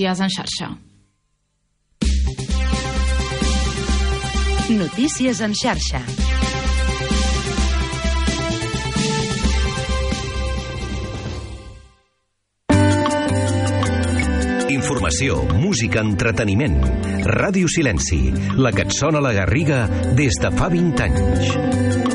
Notícies en xarxa. Notícies en xarxa. Informació, música, entreteniment. Ràdio Silenci, la que et sona a la Garriga des de fa 20 anys.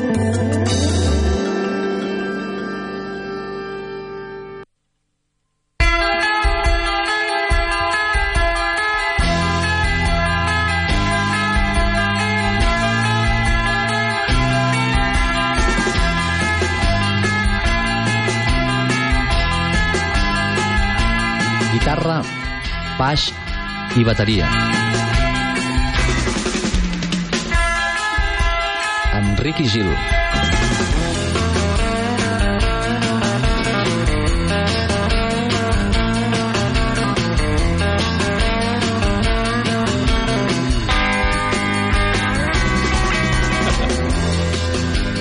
I bateria. Enric i Gil.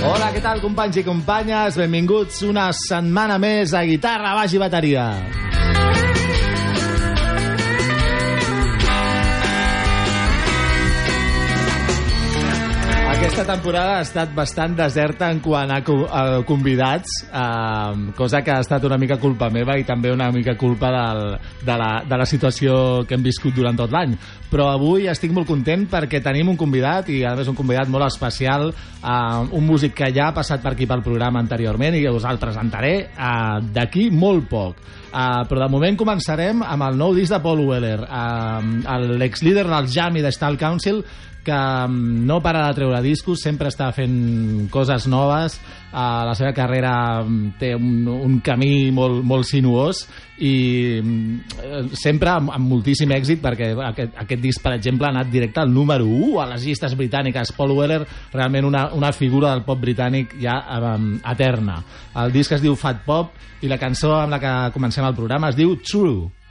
Hola, tal, companys i companyes? Benvinguts una setmana més a Guitarra, Baix i Bateria. Aquesta temporada ha estat bastant deserta en quant a, co- a convidats, eh, cosa que ha estat una mica culpa meva i també una mica culpa del, de, la, de la situació que hem viscut durant tot l'any. Però avui estic molt content perquè tenim un convidat, i a més un convidat molt especial, eh, un músic que ja ha passat per aquí pel programa anteriorment i que us el presentaré eh, d'aquí molt poc. Uh, però de moment començarem amb el nou disc de Paul Weller, uh, l'ex-líder del Jam i de Style Council, que mm, no para de treure discos, sempre està fent coses noves, uh, la seva carrera mm, té un, un camí molt, molt sinuós i mm, eh, sempre amb, amb moltíssim èxit perquè aquest, aquest disc, per exemple, ha anat directe al número 1 a les llistes britàniques. Paul Weller, realment una, una figura del pop britànic ja um, eterna. El disc es diu Fat Pop i la cançó amb la que comencem el programa es diu True.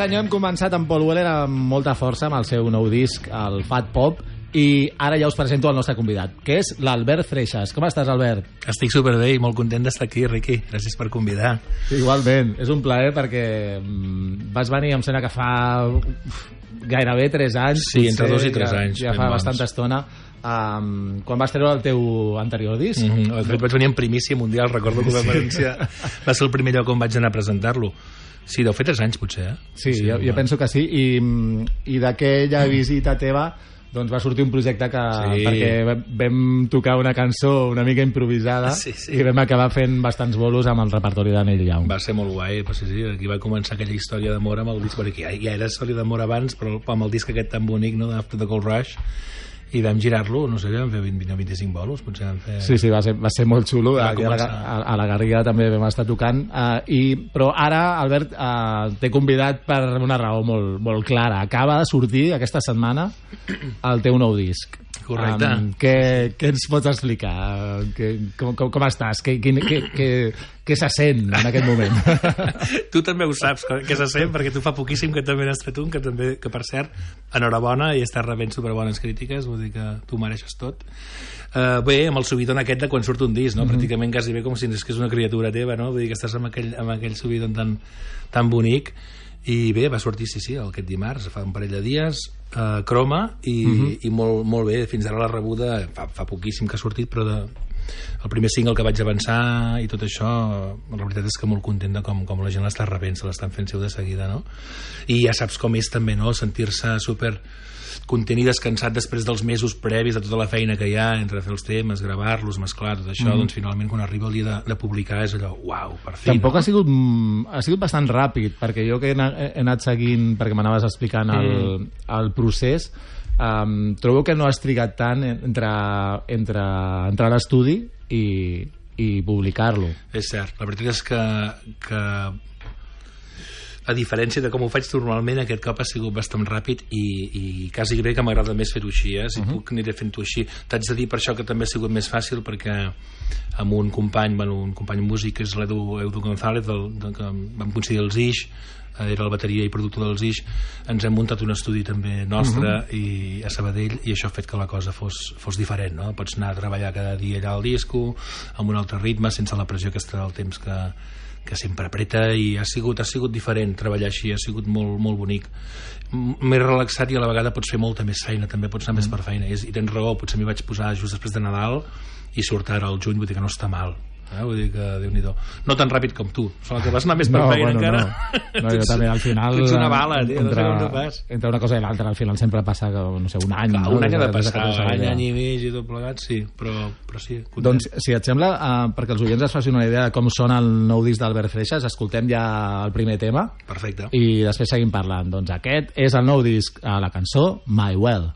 Senyor, hem començat amb Paul Weller amb molta força amb el seu nou disc, el Fat Pop, i ara ja us presento el nostre convidat, que és l'Albert Freixas. Com estàs, Albert? Estic superbé i molt content d'estar aquí, Riqui. Gràcies per convidar. Igualment, és un plaer perquè mm, vas venir, em sembla que fa gairebé 3 anys. Sí, entre potser, dos i tres ja, anys, Ja fa bastanta estona. Um, quan vas treure el teu anterior disc? Mm -hmm. De fet, vaig venir en primícia mundial, recordo que va, València va ser el primer lloc on vaig anar a presentar-lo. Sí, deu fer 3 anys, potser, eh? Sí, jo, jo penso que sí. I, i d'aquella visita teva doncs va sortir un projecte que, Sí. perquè vam- vam tocar una cançó una mica improvisada Sí, sí. i vam acabar fent bastants bolos amb el repertori de Neil Young. Va ser molt guai, però sí, sí, aquí va començar aquella història d'amor amb el disc, perquè ja, ja era història d'amor abans, però amb el disc aquest tan bonic, no?, d'After the Gold Rush, i vam girar-lo, no sé, vam fer 20 o 25 bolos, potser vam fer... Sí, sí, va ser, va ser molt xulo. Va Aquí a, la, a, a la Garriga també vam estar tocant. Uh, i, però ara, Albert, uh, t'he convidat per una raó molt, molt clara. Acaba de sortir aquesta setmana el teu nou disc. Correcte. Um, què, què ens pots explicar? Que, com, com, com estàs? Què, què, què, què, què se sent en aquest moment? tu també ho saps, que se sent, perquè tu fa poquíssim que també n'has fet un, que també, que per cert, enhorabona i estàs rebent superbones crítiques, vull dir que tu mereixes tot. Uh, bé, amb el subidon aquest de quan surt un disc, no? Mhm. pràcticament quasi bé com si és que és una criatura teva, no? vull dir que estàs amb aquell, amb aquell subidon tan, tan bonic, i bé, va sortir, sí, sí, aquest dimarts, fa un parell de dies, uh, croma, i, Mhm. i molt, molt bé, fins ara la rebuda, fa, fa poquíssim que ha sortit, però de, el primer single que vaig avançar i tot això, la veritat és que molt content de com, com la gent l'està rebent, se l'estan fent seu de seguida, no? I ja saps com és també, no?, sentir-se super content i descansat després dels mesos previs de tota la feina que hi ha entre fer els temes, gravar-los, mesclar, tot això, mm. doncs finalment quan arriba el dia de, de publicar és allò, uau, per fi. Tampoc ha sigut, mm, ha sigut bastant ràpid, perquè jo que he he anat seguint, perquè m'anaves explicant el, el procés, um, trobo que no has trigat tant entre, entre entrar a l'estudi i, i publicar-lo. És cert, la veritat és que, que a diferència de com ho faig normalment, aquest cop ha sigut bastant ràpid i, i quasi bé que m'agrada més fer-ho així, eh? si uh -huh. puc aniré fent-ho així. T'haig de dir per això que també ha sigut més fàcil perquè amb un company, bueno, un company músic que és l'Edu Edu González, del, de, que vam coincidir els Ix, eh, era el bateria i productor dels Ix, ens hem muntat un estudi també nostre uh -huh. i a Sabadell i això ha fet que la cosa fos, fos diferent, no? Pots anar a treballar cada dia allà al disco, amb un altre ritme, sense la pressió aquesta del temps que, que sempre apreta i ha sigut, ha sigut diferent treballar així, ha sigut molt, molt bonic. M- m'he relaxat i a la vegada pots fer molta més feina, també pots anar mm. més per feina. I, i tens raó, potser m'hi vaig posar just després de Nadal i surt ara al juny, vull dir que no està mal eh? vull dir que déu nhi no tan ràpid com tu, solo que vas anar més per feina encara no. no, jo també al final tu ets una bala, tio, no sé entre, com t'ho fas entre una cosa i l'altra al final sempre passa no sé, un any Clar, no? un any ha de que passar, la any, any i mig i tot plegat, sí, però, però sí, content. Doncs, si et sembla, uh, perquè els oients es facin una idea de com sona el nou disc d'Albert Freixas, escoltem ja el primer tema perfecte. i després seguim parlant. Doncs aquest és el nou disc, a la cançó My Well.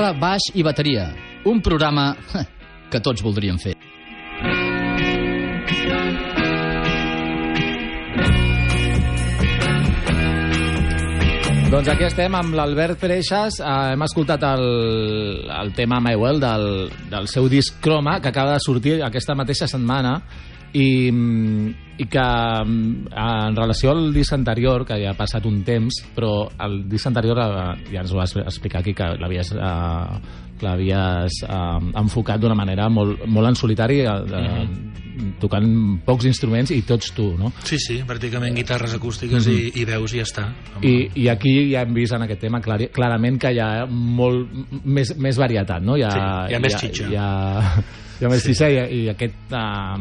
Guitarra, baix i bateria. Un programa que tots voldríem fer. Doncs aquí estem amb l'Albert Freixas. Eh, hem escoltat el, el tema My Well del, del seu disc Croma, que acaba de sortir aquesta mateixa setmana i, mm, i que mm, en relació al disc anterior, que ja ha passat un temps, però el disc anterior eh, ja ens ho vas explicar aquí, que l'havies eh, l'havies eh, enfocat d'una manera molt, molt en solitari, eh, eh, tocant pocs instruments i tots tu, no? Sí, sí, pràcticament guitarres acústiques mm -hmm. i, i veus i ja està. I, I aquí ja hem vist en aquest tema clar, clarament que hi ha molt més, més varietat, no? Hi ha, Sí, hi ha més xitxa. Hi ha, ha més xitxa i, i aquest, uh,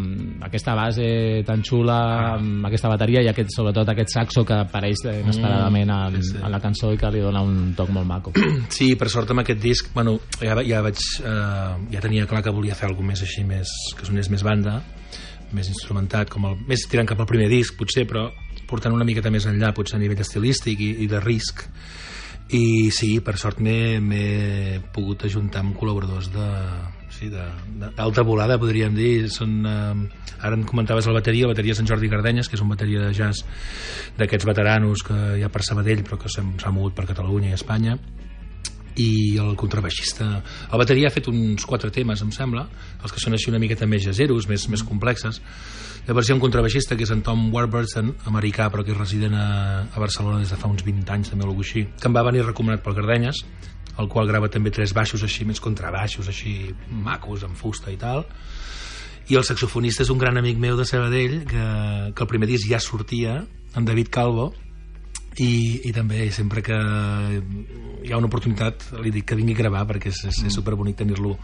aquesta base tan xula, amb aquesta bateria i aquest, sobretot aquest saxo que apareix inesperadament en, Mm, sí, sí. en la cançó i que li dona un toc molt maco. Sí, per sort amb aquest disc, bueno, ja, ja vaig, eh, ja tenia clar que volia fer alguna més així, més, que sonés més banda, més instrumentat, com el, més tirant cap al primer disc, potser, però portant una miqueta més enllà, potser a nivell estilístic i, i de risc. I sí, per sort m'he pogut ajuntar amb col·laboradors de, sí, d'alta volada, podríem dir. Són, eh, ara em comentaves la bateria, la bateria en Jordi Gardenyes, que és un bateria de jazz d'aquests veteranos que hi ha per Sabadell, però que s'ha mogut per Catalunya i Espanya i el contrabaixista el bateria ha fet uns quatre temes em sembla, els que són així una miqueta més jazzeros, més, més complexes llavors hi ha un contrabaixista que és en Tom Warburton americà però que és resident a, a Barcelona des de fa uns 20 anys també així, que em va venir recomanat pel Gardenyes el qual grava també tres baixos així, més contrabaixos així macos, amb fusta i tal i el saxofonista és un gran amic meu de Sabadell que, que el primer disc ja sortia en David Calvo i, i també sempre que hi ha una oportunitat li dic que vingui a gravar perquè és, és, és superbonic tenir-lo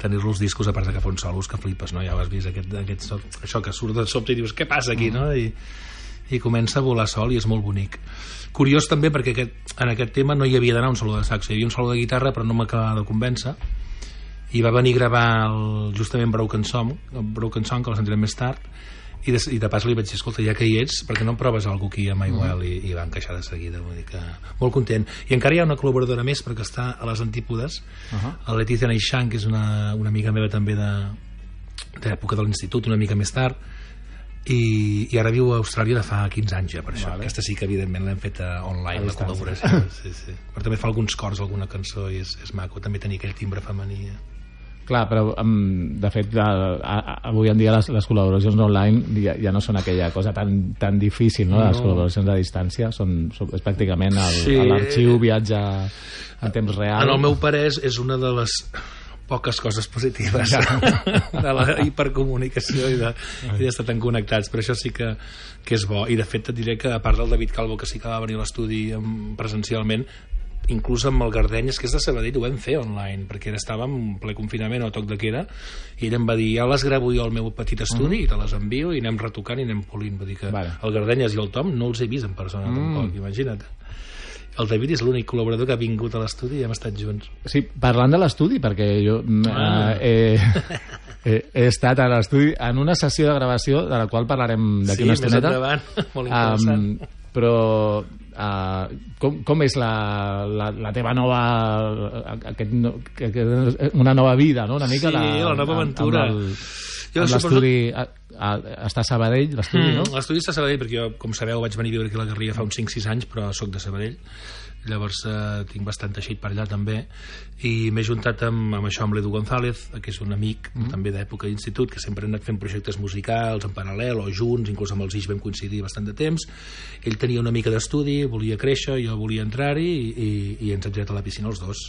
tenir els discos a part de que fa uns solos que flipes no? ja ho has vist aquest, aquest, això que surt de sobte i dius què passa aquí no? I, i comença a volar sol i és molt bonic. Curiós també perquè aquest, en aquest tema no hi havia d'anar un solo de saxo hi havia un solo de guitarra però no m'acabava de convèncer. I va venir a gravar el, justament Broken Song, Broken Song que el sentirem més tard i de, i de pas li vaig dir, escolta, ja que hi ets perquè no em proves alguna aquí a My Well i, i va encaixar de seguida, vull dir que molt content. I encara hi ha una col·laboradora més perquè està a les antípodes uh -huh. la Leticia Naixan que és una, una amiga meva també de d'època de l'institut, una mica més tard i, i ara viu a Austràlia de fa 15 anys ja per això, Vale. aquesta sí que evidentment l'hem fet online la col·laboració sí, sí. però també fa alguns cors alguna cançó i és, és maco també tenir aquell timbre femení Clar, però um, de fet a, a, avui en dia les, les col·laboracions online ja, ja no són aquella cosa tan, tan difícil, no? Les No. col·laboracions a distància són, són és pràcticament el- Sí. l'arxiu viatja en temps real. En el meu parer és, és una de les poques coses positives de la hipercomunicació i de- i d'estar tan connectats, però això sí que, que és bo i de fet et diré que a part del David Calvo que sí que va venir a l'estudi presencialment inclús amb el Gardenyes, que és de Sabadell, ho vam fer online, perquè ara estàvem en ple confinament o toc de queda, i ell em va dir, ja les gravo jo al meu petit estudi i te les envio i anem retocant i anem polint. Vull dir que Vale. el Gardenyes i el Tom no els he vist en persona tampoc, imagina't. El David és l'únic col·laborador que ha vingut a l'estudi i hem estat junts. Sí, parlant de l'estudi, perquè jo mm, Ah. eh, he, he estat a l'estudi en una sessió de gravació de la qual parlarem d'aquí sí, una més estoneta. endavant, molt interessant. Um, però uh, com, com és la, la, la teva nova aquest, no, que, una nova vida no? una mica Sí, la nova aventura. amb, el- Jo suposo- l'estudi a, està a Sabadell l'estudi no? Mm, L'estudi està a Sabadell, perquè jo, com sabeu, vaig venir a viure aquí a la Garriga fa uns 5-6 anys, però sóc de Sabadell. Llavors eh, tinc bastant teixit per allà també. I m'he juntat amb, amb això amb l'Edu González, que és un amic mm. també d'època d'institut, que sempre ha anat fent projectes musicals en paral·lel o junts, inclús amb els Ix vam coincidir bastant de temps. Ell tenia una mica d'estudi, volia créixer, jo volia entrar-hi i, i, i ens hem tirat a la piscina els dos.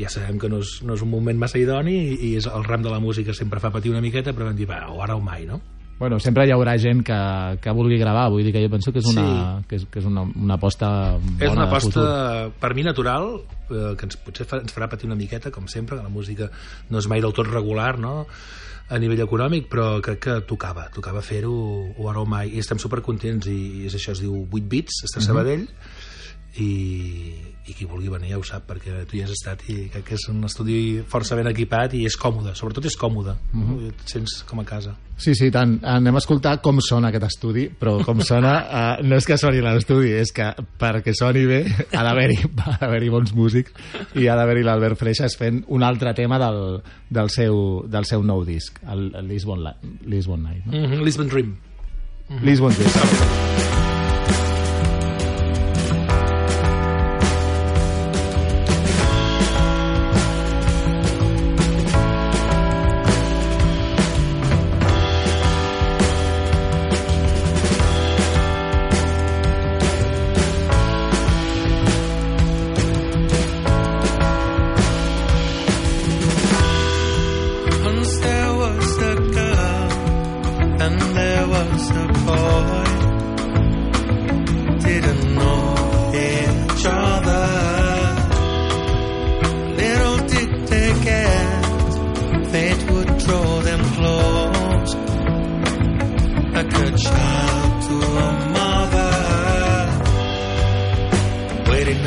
Ja sabem que no és, no és un moment massa idoni i, i és el ram de la música sempre fa patir una miqueta, però vam dir, va, o ara o mai, no? Bueno, sempre hi haurà gent que, que vulgui gravar, vull dir que jo penso que és una, Sí. que és, que és una, una aposta bona és una aposta per mi natural eh, que ens, potser fa, ens farà patir una miqueta com sempre, que la música no és mai del tot regular no? a nivell econòmic però crec que tocava, tocava fer-ho o ara o mai, i estem supercontents i, i és això, es diu 8 bits, està a Sabadell i, i qui vulgui venir ja ho sap perquè tu hi has estat i crec que és un estudi força ben equipat i és còmode, sobretot és còmode mm -hmm. et sents com a casa Sí, sí, tant. Anem a escoltar com sona aquest estudi, però com sona uh, no és que soni l'estudi, és que perquè soni bé ha d'haver-hi ha d'haver bons músics i ha d'haver-hi l'Albert Freixas fent un altre tema del, del, seu, del seu nou disc, el, el Lisbon, Lisbon Night. No? mm -hmm. Lisbon Dream Lisbon Dream.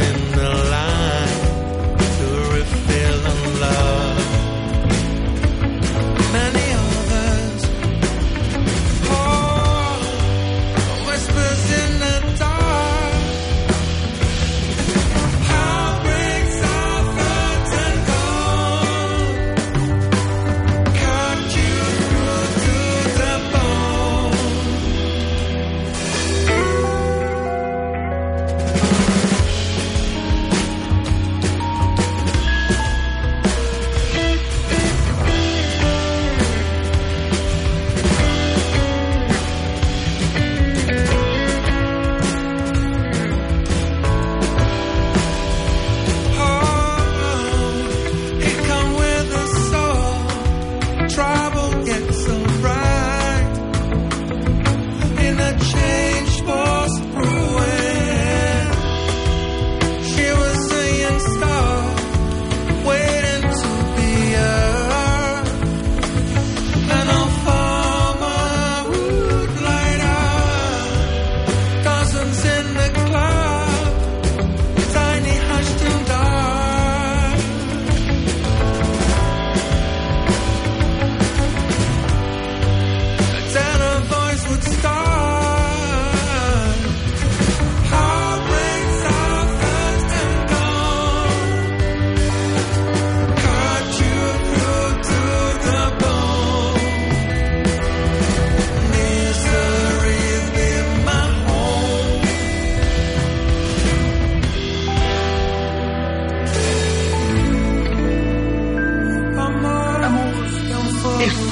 In the line. To refill and love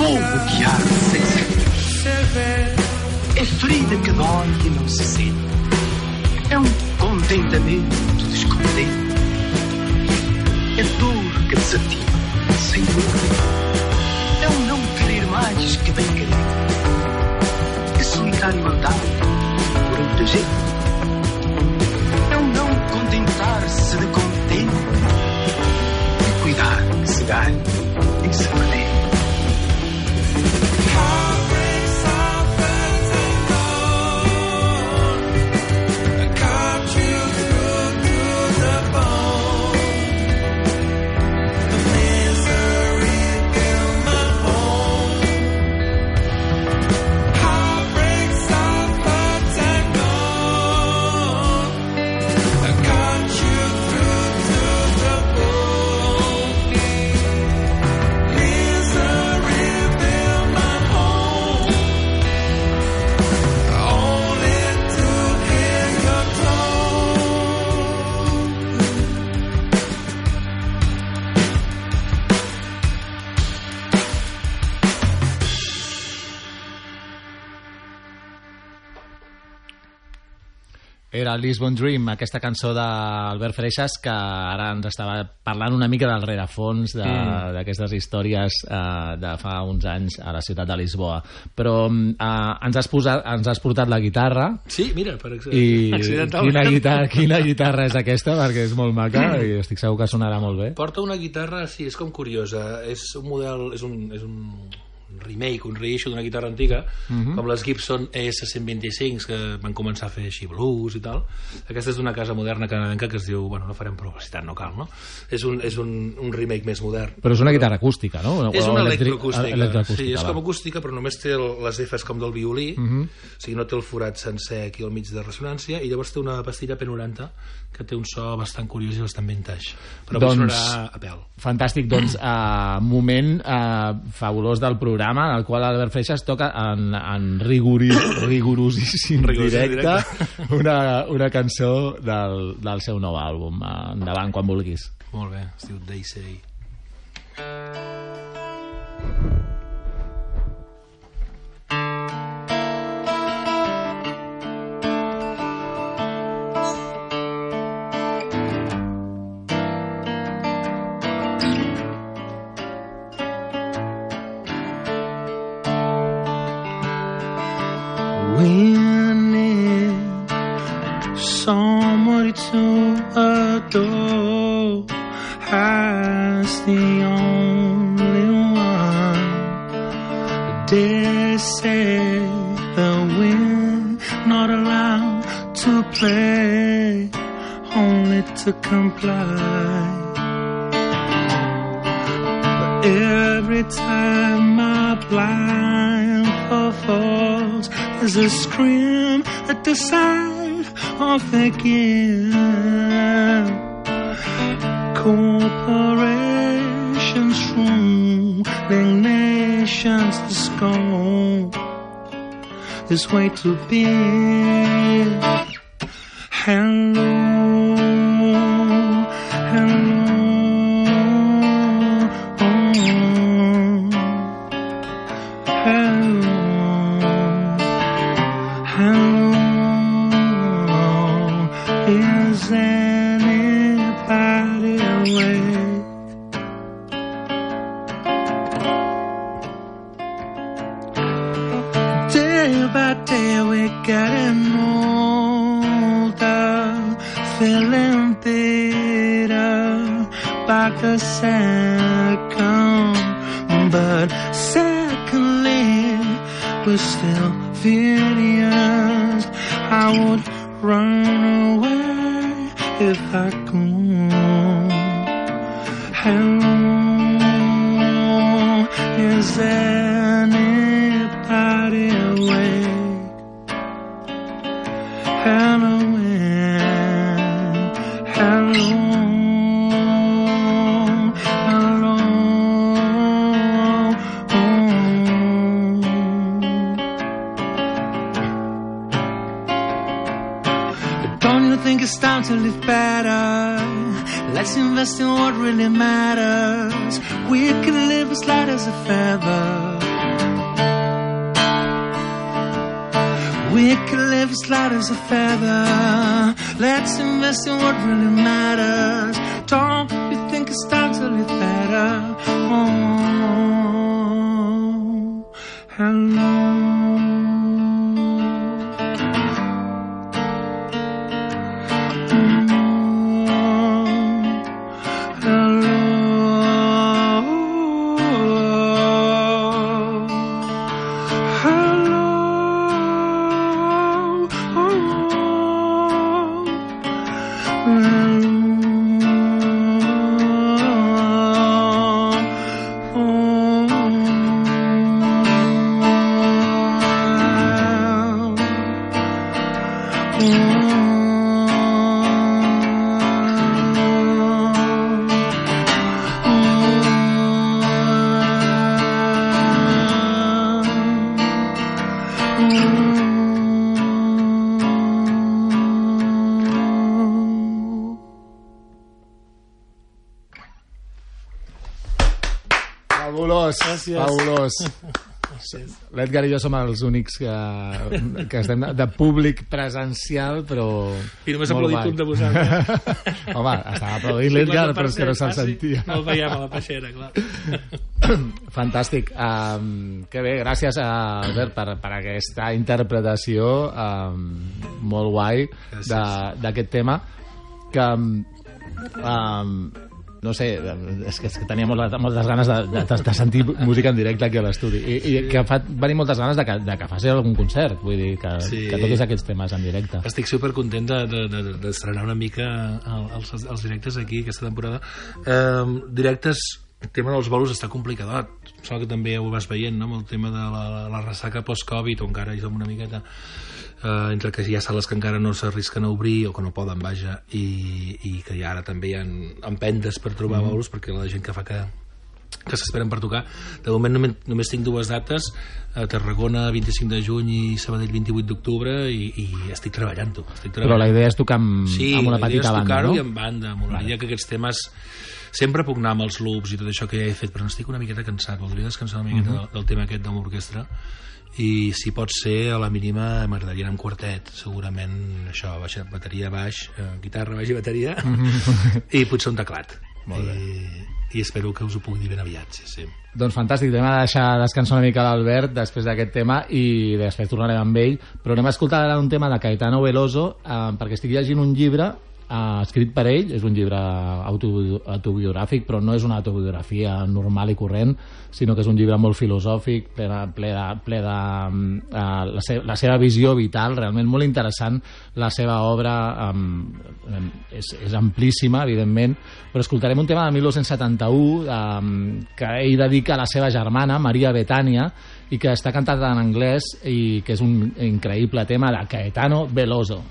fogo que arde sem ser. É ferida que dói e não se sente. É um contentamento descontente. É dor que desativa sem dor. É um não querer mais que bem querer. É solitário andar por muita gente. É um não contentar-se de contente. É cuidar que se ganhe e que se perder. Era Lisbon Dream, aquesta cançó d'Albert Freixas que ara ens estava parlant una mica del rerefons Mm. d'aquestes històries eh, de fa uns anys a la ciutat de Lisboa. Però eh, ens, has posat, ens has portat la guitarra Sí, mira, per exemple, i quina guitarra, quina guitarra és aquesta? Perquè és molt maca i estic segur que sonarà molt bé. Porta una guitarra, sí, és com curiosa. És un model, és un, és un remake, un reissue d'una guitarra antiga, Mhm. com les Gibson ES125 que van començar a fer així blues i tal. Aquesta és d'una casa moderna canadenca que es diu, bueno, no farem publicitat, no cal, no? És un, és un, un remake més modern. Però és una guitarra acústica, no? És una electroacústica. electroacústica, sí, és va. com acústica, però només té les Fs com del violí, Mhm. o sigui, no té el forat sencer aquí al mig de ressonància, i llavors té una pastilla P90 que té un so bastant curiós i bastant vintage. Però Doncs- doncs... sonarà a pèl. Fantàstic, doncs, uh, moment uh, fabulós del programa en el qual Albert Freixas toca en, en rigori, rigorosíssim Rigorosíssim directe una, una cançó del, del seu nou àlbum. Endavant, quan vulguis. Molt bé, es diu They Say. Comply. But every time my blindfold falls, there's a scream at the side of gate. Corporations ruling nations to scorn. This way to be. Hello, hello, Hang. Fabulós, fabulós. L'Edgar i jo som els únics que, que estem de, de públic presencial, però... I només ha aplaudit un de vosaltres. Home, estava aplaudint l'Edgar, però és que no se'l Ah, sí? sentia. No el veiem a la peixera, clar. Fantàstic. Um, que bé, gràcies, a Albert, per, per aquesta interpretació um, molt guai de- d'aquest tema que um, no sé, és que, és que tenia moltes, moltes ganes de, de, de sentir música en directe aquí a l'estudi i, i que fa venir moltes ganes de que, de que faci algun concert vull dir, que, Sí. que toquis aquests temes en directe Estic super content d'estrenar de, de, d'estrenar una mica els, els directes aquí aquesta temporada. Eh, directes, el tema dels bolos està complicadat. Em sembla que també ho vas veient, no?, amb el tema de la, la ressaca post-Covid, on encara som una miqueta eh, entre que hi ha sales que encara no s'arrisquen a obrir o que no poden, vaja, i, i que ha ara també hi ha empentes per trobar mm. bolos perquè la gent que fa que que s'esperen per tocar. De moment només, només tinc dues dates, a Tarragona 25 de juny i Sabadell 28 d'octubre i, i estic treballant-ho. Estic però treballant. la idea és tocar amb, sí, amb una la idea petita és banda tocar-ho no? i amb banda, molaria que aquests temes sempre puc anar amb els loops i tot això que ja he fet, però n'estic una miqueta cansat, voldria descansar una miqueta del, del tema aquest de l'orquestra. I si pot ser a la mínima m'agradaria anar amb quartet segurament. Això, baixa, bateria baix eh, guitarra baix i bateria. I potser un teclat. Molt bé. I, i espero que us ho pugui dir ben aviat sí, sí. Doncs fantàstic, anem a deixar descansar una mica l'Albert després d'aquest tema i després tornarem amb ell, però anem a escoltar ara un tema de Caetano Veloso eh, perquè estic llegint un llibre eh, escrit per ell, és un llibre autobi autobiogràfic, però no és una autobiografia normal i corrent, sinó que és un llibre molt filosòfic, ple de, ple de, ple de eh, la, se la seva visió vital, realment molt interessant, la seva obra eh, és, és amplíssima, evidentment, però escoltarem un tema de 1971 eh, que ell dedica a la seva germana, Maria Betània, i que està cantat en anglès i que és un increïble tema de Caetano Veloso.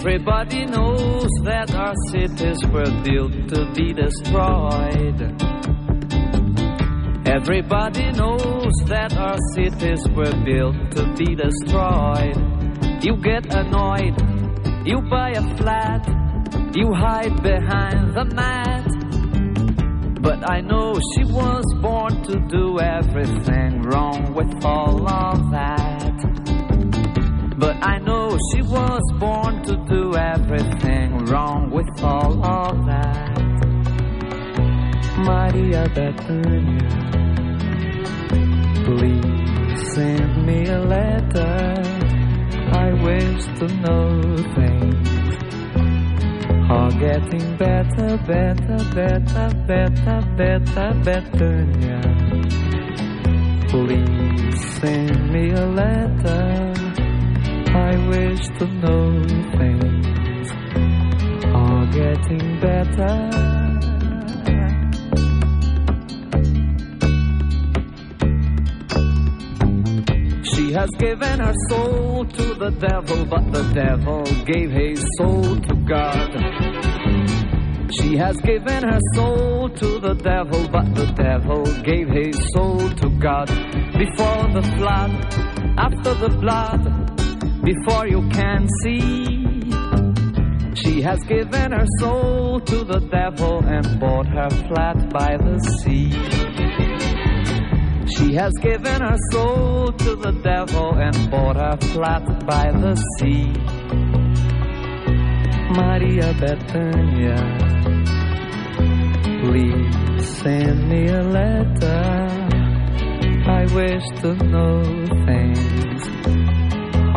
Everybody knows that our cities were built to be destroyed. Everybody knows that our cities were built to be destroyed. You get annoyed, you buy a flat, you hide behind the mat. But I know she was born to do everything wrong with all of that. But I know she was born to do everything wrong with all of that. Maria Bethania, please send me a letter. I wish to know things are getting better, better, better, better, better, Bethania. Please send me a letter. I wish to know things are getting better. She has given her soul to the devil, but the devil gave his soul to God. She has given her soul to the devil, but the devil gave his soul to God. Before the flood, after the blood, before you can see. She has given her soul to the devil and bought her flat by the sea. She has given her soul to the devil and bought her flat by the sea. Maria Bethania, please send me a letter. I wish to know things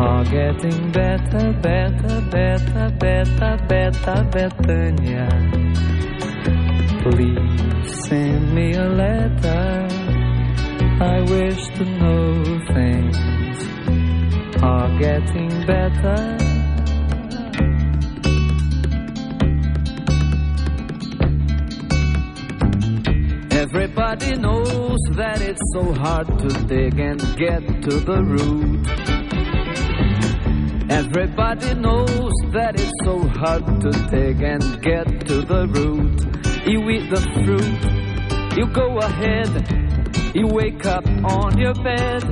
are getting better, better, better, better, better, Bethania. Please send me a letter. I wish to know things are getting better. Everybody knows that it's so hard to dig and get to the root. Everybody knows that it's so hard to dig and get to the root. You eat the fruit, you go ahead, you wake up on your bed.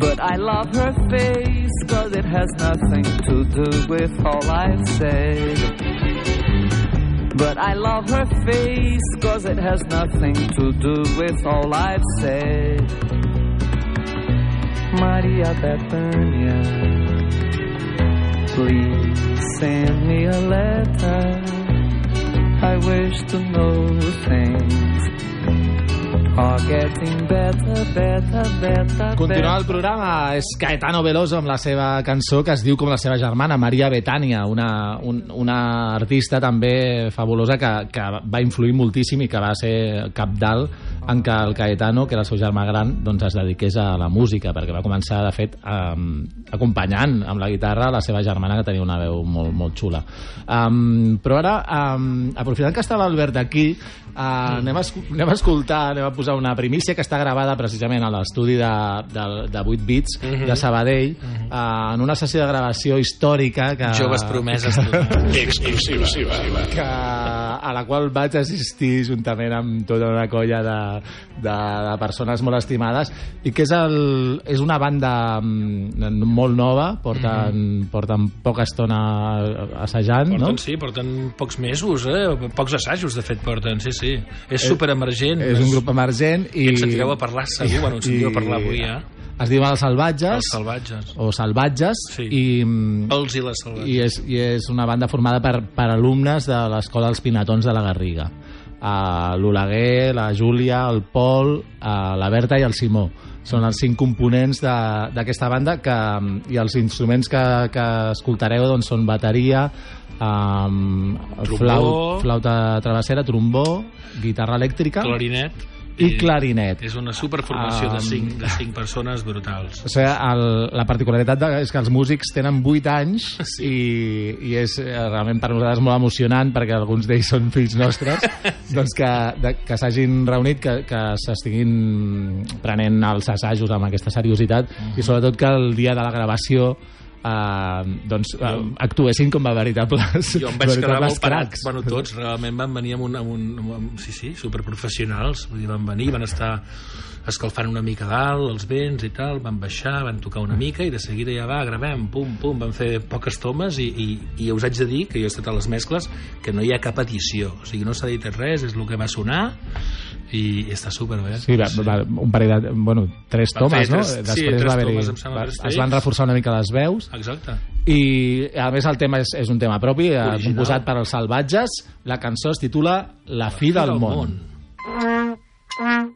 But I love her face, cause it has nothing to do with all I've said. But I love her face, cause it has nothing to do with all I've said. Maria Bethania, please send me a letter. I wish to know things better, better, better. Continuant el programa és Caetano Veloso amb la seva cançó que es diu com la seva germana, Maria Betània, una, un, una artista també fabulosa que, que va influir moltíssim i que va ser capdalt en que el Caetano, que era el seu germà gran, doncs es dediqués a la música, perquè va començar, de fet, um, acompanyant amb la guitarra la seva germana, que tenia una veu molt, molt xula. Um, però ara, um, aprofitant que està l'Albert aquí, uh, anem, a, anem a escoltar, anem a posar una primícia que està gravada precisament a l'estudi de, de, de 8 bits de Sabadell, uh, en una sessió de gravació històrica que, Joves promeses. Exclusiva. que, a la qual vaig assistir juntament amb tota una colla de, de, de persones molt estimades i que és, el, és una banda mm, molt nova porten, porten poca estona assajant Porten, no? sí, porten pocs mesos, eh? Pocs assajos, de fet, porten, sí, sí. És superemergent. és un grup emergent i, I ens sentireu a parlar segur, bueno, ens sentireu a parlar avui ja. es diuen els salvatges Els salvatges. o salvatges Sí. i, mm, Els i les salvatges. i és, i és una banda formada per, per alumnes de l'escola dels Pinatons de la Garriga uh, l'Oleguer, la Júlia, el Pol uh, la Berta i el Simó són els cinc components de- d'aquesta banda que, i els instruments que, que escoltareu doncs, són bateria Trombó. flau, flauta travessera, trombó guitarra elèctrica Clarinet. I clarinet. És una superformació Um, de, cinc, de cinc persones brutals. O sigui, el, la particularitat de, és que els músics tenen 8 anys sí. i, i és eh, realment per nosaltres molt emocionant perquè alguns d'ells són fills nostres. Doncs que, de, que s'hagin reunit que, que s'estiguin prenent els assajos amb aquesta seriositat i sobretot que el dia de la gravació eh, doncs eh, actuessin com a veritables, Jo em vaig quedar molt parat. Bueno, tots realment van venir amb un, amb un, amb un sí, sí, superprofessionals. Vull dir, van venir, van estar escalfant una mica dalt, els vents i tal, van baixar, van tocar una mica i de seguida ja va, gravem, pum, pum, van fer poques tomes i, i, i us haig de dir, que jo he estat a les mescles, que no hi ha cap edició. O sigui, no s'ha dit res, és el que va sonar i està superbé. Sí, va, va, un parell de... Bueno, tres Van tomes, no? tres- sí, Després tres va haver-hi- va- es van reforçar una mica les veus Exacte. i a més el tema és, és un tema propi eh, Original. composat per els salvatges la cançó es titula La fi del, món. Thank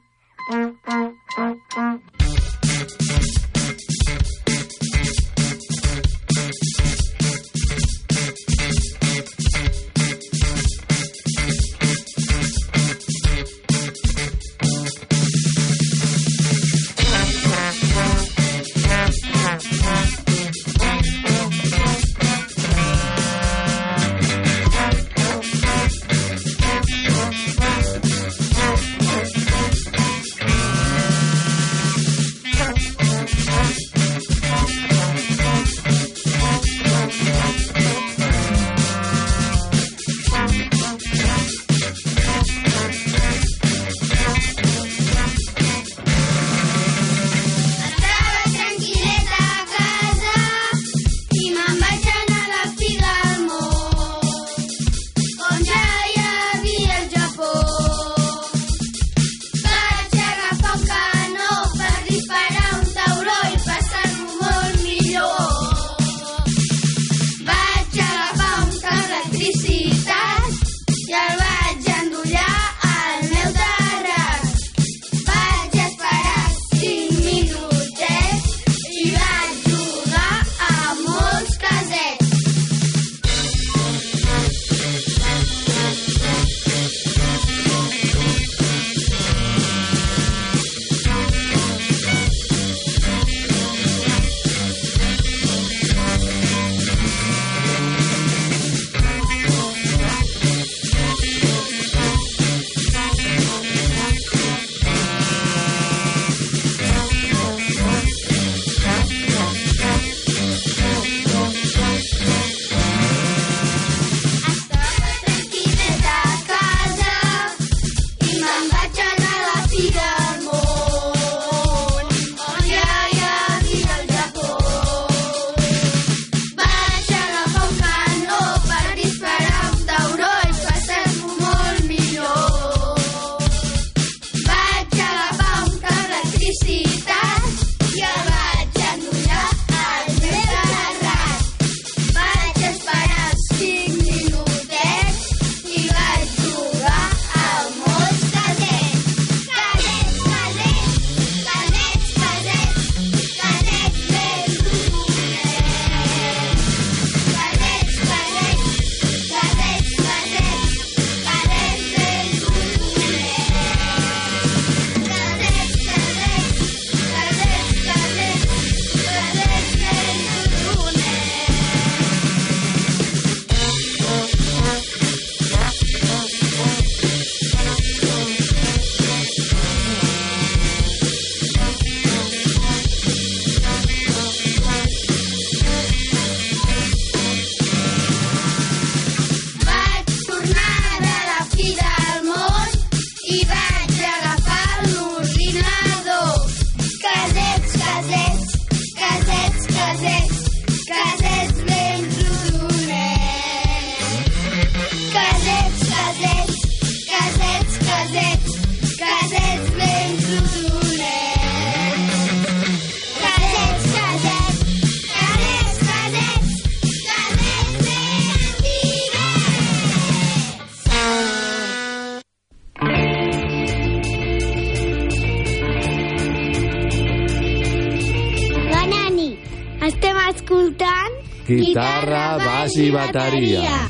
i bateria.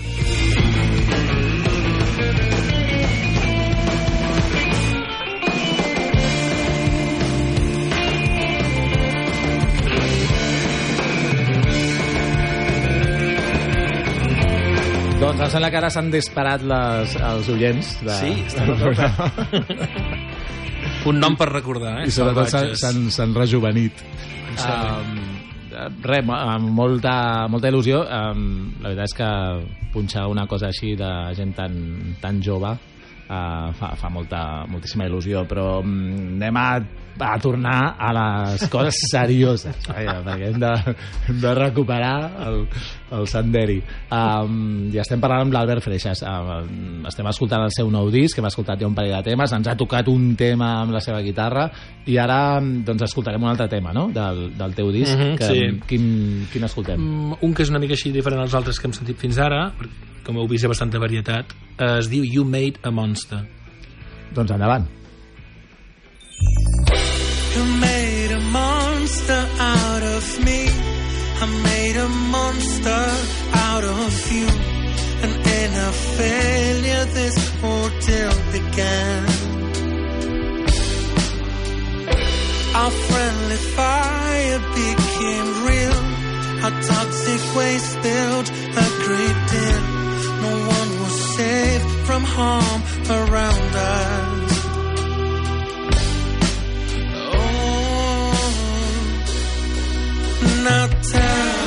Doncs em sembla que ara s'han disparat les, els oients de, Sí, estan. Un nom per recordar, eh? I sobretot s'han- rejuvenit. Um, res, amb molta, molta il·lusió. Um, la veritat és que punxar una cosa així de gent tan, tan jove uh, fa, fa molta, moltíssima il·lusió, però um, anem a, a tornar a les coses serioses, vaja, perquè hem de, hem de recuperar el, el Sanderi. Um, I estem parlant amb l'Albert Freixas. Um, estem escoltant el seu nou disc, hem escoltat ja un parell de temes, ens ha tocat un tema amb la seva guitarra i ara doncs, escoltarem un altre tema no? del, del teu disc. Mhm, que, sí. quin, quin escoltem? Mm, un que és una mica així diferent als altres que hem sentit fins ara, perquè, com heu vist hi ha bastanta varietat, eh, es diu You Made a Monster. Doncs endavant. You made a monster out of me. I made a monster out of you. And in a failure, this ordeal began. Our friendly fire became real. Our toxic waste spilled a great deal. No one was safe from harm around us. Oh, now tell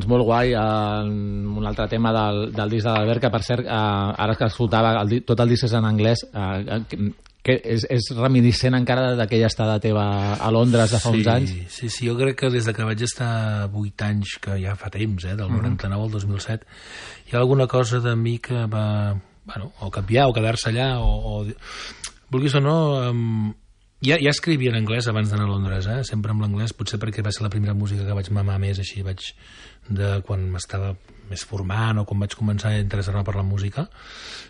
Doncs molt guai, eh, un altre tema del, del disc de l'Albert, que per cert, eh, ara que escoltava, el, tot el disc és en anglès, eh, eh, que, que és, és reminiscent encara d'aquella estada teva a Londres de fa uns anys. Sí, sí, jo crec que des de que vaig estar 8 anys, que ja fa temps, eh, del Mhm. 99 al 2007, hi ha alguna cosa de mi que va, bueno, o canviar o quedar-se allà, o, o... Vulguis o no, um, ja, ja escrivia en anglès abans d'anar a Londres, eh? sempre amb l'anglès, potser perquè va ser la primera música que vaig mamar més, així vaig de quan m'estava més formant o quan vaig començar a interessar-me per la música,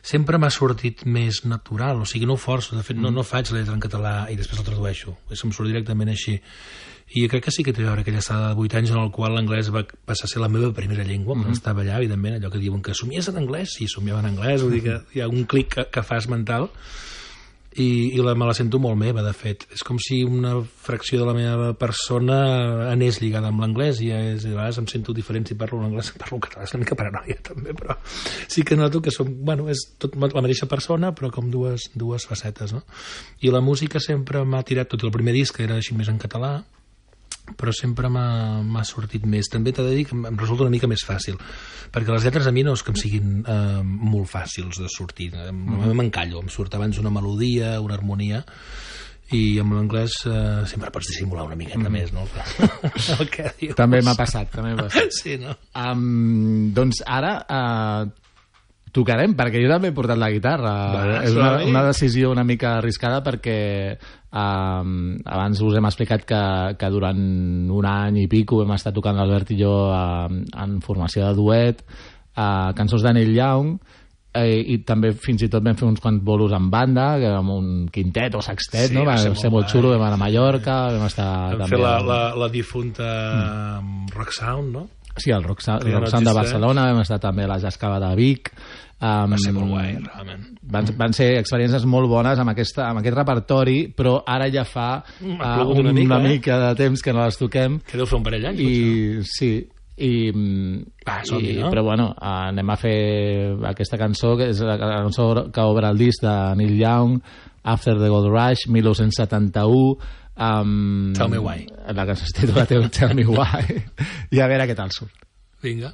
sempre m'ha sortit més natural, o sigui, no ho forço, de fet no, no faig letra en català i després el tradueixo, se'm surt directament així. I crec que sí que té a veure aquella estada de 8 anys en el qual l'anglès va passar a ser la meva primera llengua, quan estava allà, evidentment, allò que diuen que somies en anglès, sí, somiava en anglès, vull dir que hi ha un clic que, que fas mental, i, i la, me la sento molt meva, de fet. És com si una fracció de la meva persona anés lligada amb l'anglès i, és, i a vegades em sento diferent si parlo l'anglès parlo català. És una mica paranoia, també, però sí que noto que som, bueno, és tot la mateixa persona, però com dues, dues facetes, no? I la música sempre m'ha tirat, tot el primer disc que era així més en català, però sempre m'ha sortit més. També t'he de dir que em resulta una mica més fàcil, perquè les lletres a mi no és que em siguin eh, molt fàcils de sortir. Mm. M'encallo, em surt abans una melodia, una harmonia, i amb l'anglès eh, sempre pots dissimular una miqueta mm. més, no? El que dius. També m'ha passat, també m'ha passat. Sí, no? Um, doncs ara uh, tocarem, perquè jo també he portat la guitarra. Va, és una, una decisió una mica arriscada perquè um, abans us hem explicat que, que durant un any i pico hem estat tocant l'Albert i jo uh, en formació de duet, uh, cançons de Neil Young, eh, i també fins i tot vam fer uns quants bolos en banda, amb un quintet o sextet, Sí, no? va va ser ser, molt xulo, vam anar a Mallorca, vam estar Vam també... fer la, la, la difunta mm. Rock Sound, no? Sí, el no Rock Sound de. Barcelona, vam estar també a la Jascava de Vic. Um, Va ser molt guai, realment. Van, van ser experiències molt bones amb, aquesta, amb aquest repertori, però ara ja fa Mm, uh, plogut una, una mica, eh? mica de temps que no les toquem. Que deu fer un parell d'anys, potser. I sí, i, Va, som-hi, i, no? però bueno, eh, anem a fer aquesta cançó que és la cançó que obre el disc de Neil Young After the Gold Rush 1971 um, Tell Me Why. la cançó es titula Tell Me Why i a veure què tal surt Vinga.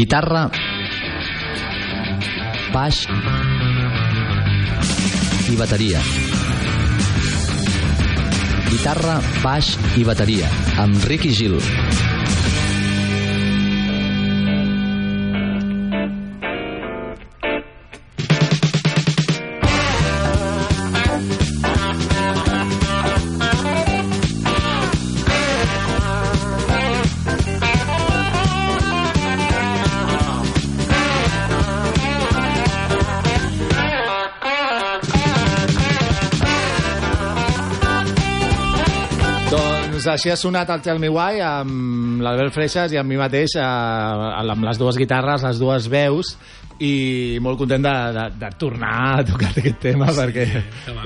Guitarra, baix i bateria. Guitarra, baix i bateria, amb Ricky Gil. Així ha sonat el Tell Me Why amb l'Albert Freixas i amb mi mateix eh, amb les dues guitarres, les dues veus i molt content de, de, de tornar a tocar aquest tema sí, perquè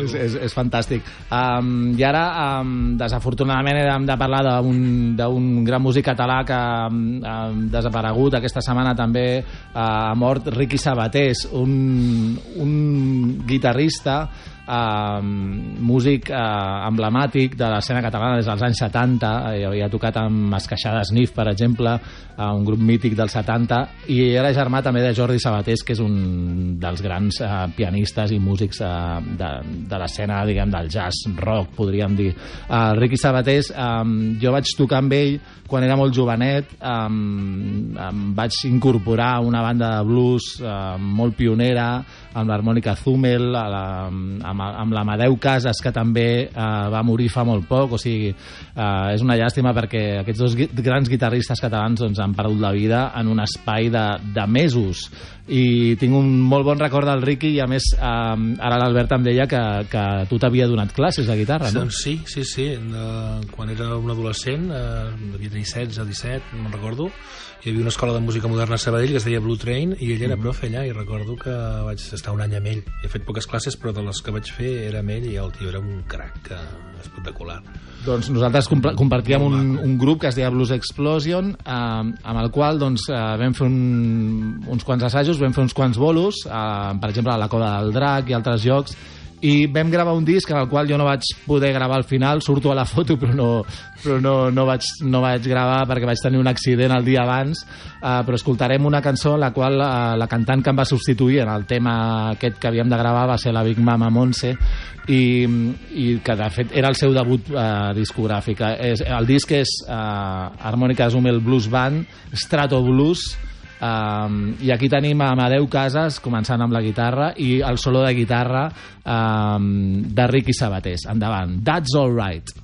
és, és, és fantàstic. Um, i ara um, desafortunadament hem de parlar d'un d'un gran músic català que um, ha desaparegut aquesta setmana també uh, ha mort Ricky Sabatés un, un guitarrista eh, músic eh, emblemàtic de l'escena catalana des dels anys 70 eh, havia tocat amb Esqueixada Sniff per exemple, eh, un grup mític dels 70 i era germà també de Jordi Sabatés que és un dels grans eh, pianistes i músics eh, de, de l'escena diguem del jazz rock podríem dir. Eh, Ricky Sabatés eh, jo vaig tocar amb ell quan era molt jovenet. Eh, em vaig incorporar a una banda de blues eh, molt pionera amb l'harmònica Zumel a la, amb, amb l'Amadeu Casas que també eh, va morir fa molt poc o sigui, eh, és una llàstima perquè aquests dos gui- grans guitarristes catalans doncs, han perdut la vida en un espai de, de mesos i tinc un molt bon record del Ricky i a més eh, ara l'Albert em deia que, que tu t'havia donat classes de guitarra no? Doncs sí, sí, sí. De, quan era un adolescent, eh, devia tenir 16 o 17, no recordo, hi havia una escola de música moderna a Sabadell que es deia Blue Train i ell era profe allà i recordo que vaig estar un any amb ell. He fet poques classes, però de les que vaig fer era amb ell i el tio era un crac espectacular. Doncs nosaltres compa- compartíem un, un grup que es deia Blues Explosion, eh, amb el qual doncs, eh, vam fer un, uns quants assajos, vam fer uns quants bolos, eh, per exemple, a la Coda del Drac i altres jocs, i vam gravar un disc en el qual jo no vaig poder gravar al final, surto a la foto però no, però no, no, vaig, no vaig gravar perquè vaig tenir un accident el dia abans, eh, però escoltarem una cançó en la qual eh, la cantant que em va substituir en el tema aquest que havíem de gravar va ser la Big Mama Montse i, i que de fet era el seu debut eh, discogràfic. És, el disc és eh, Harmònica Zumel Blues Band, Strato Blues, Um, i aquí tenim a Amadeu Casas començant amb la guitarra i el solo de guitarra um, de Ricky Sabatés. Endavant, That's All Right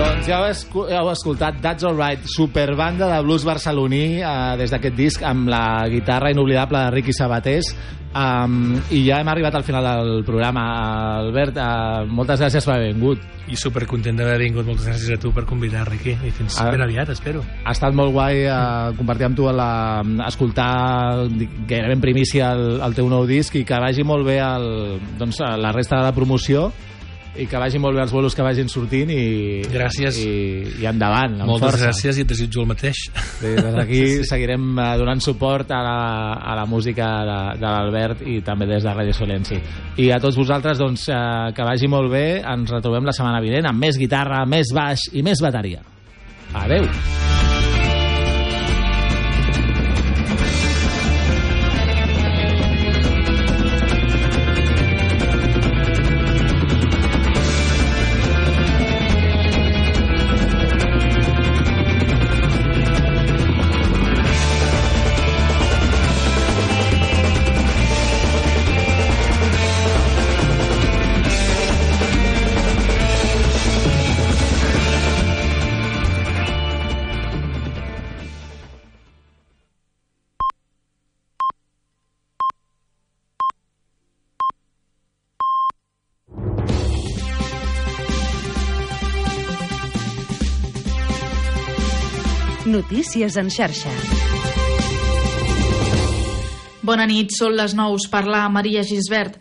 Doncs ja heu, escoltat That's Alright, superbanda de blues barceloní eh, des d'aquest disc amb la guitarra inoblidable de Ricky Sabatés um, i ja hem arribat al final del programa Albert, uh, moltes gràcies per haver vingut I supercontent d'haver vingut. Moltes gràcies a tu per convidar, Riqui. I fins Ah. ben aviat, espero. ha estat molt guai eh, compartir amb tu la, escoltar gairebé en primícia el, el teu nou disc i que vagi molt bé el, doncs, la resta de la promoció i que vagi molt bé els bolos que vagin sortint i, Gràcies. i, i endavant, amb Moltes força. gràcies i et desitjo el mateix. Sí, des d'aquí seguirem eh, donant suport a la, a la música de, de l'Albert i també des de Radio Solenci. I a tots vosaltres, doncs, eh, que vagi molt bé. Ens retrobem la setmana vinent amb més guitarra, més baix i més bateria. Adeu! Notícies en xarxa. Bona nit, són les nous. Parla Maria Gisbert.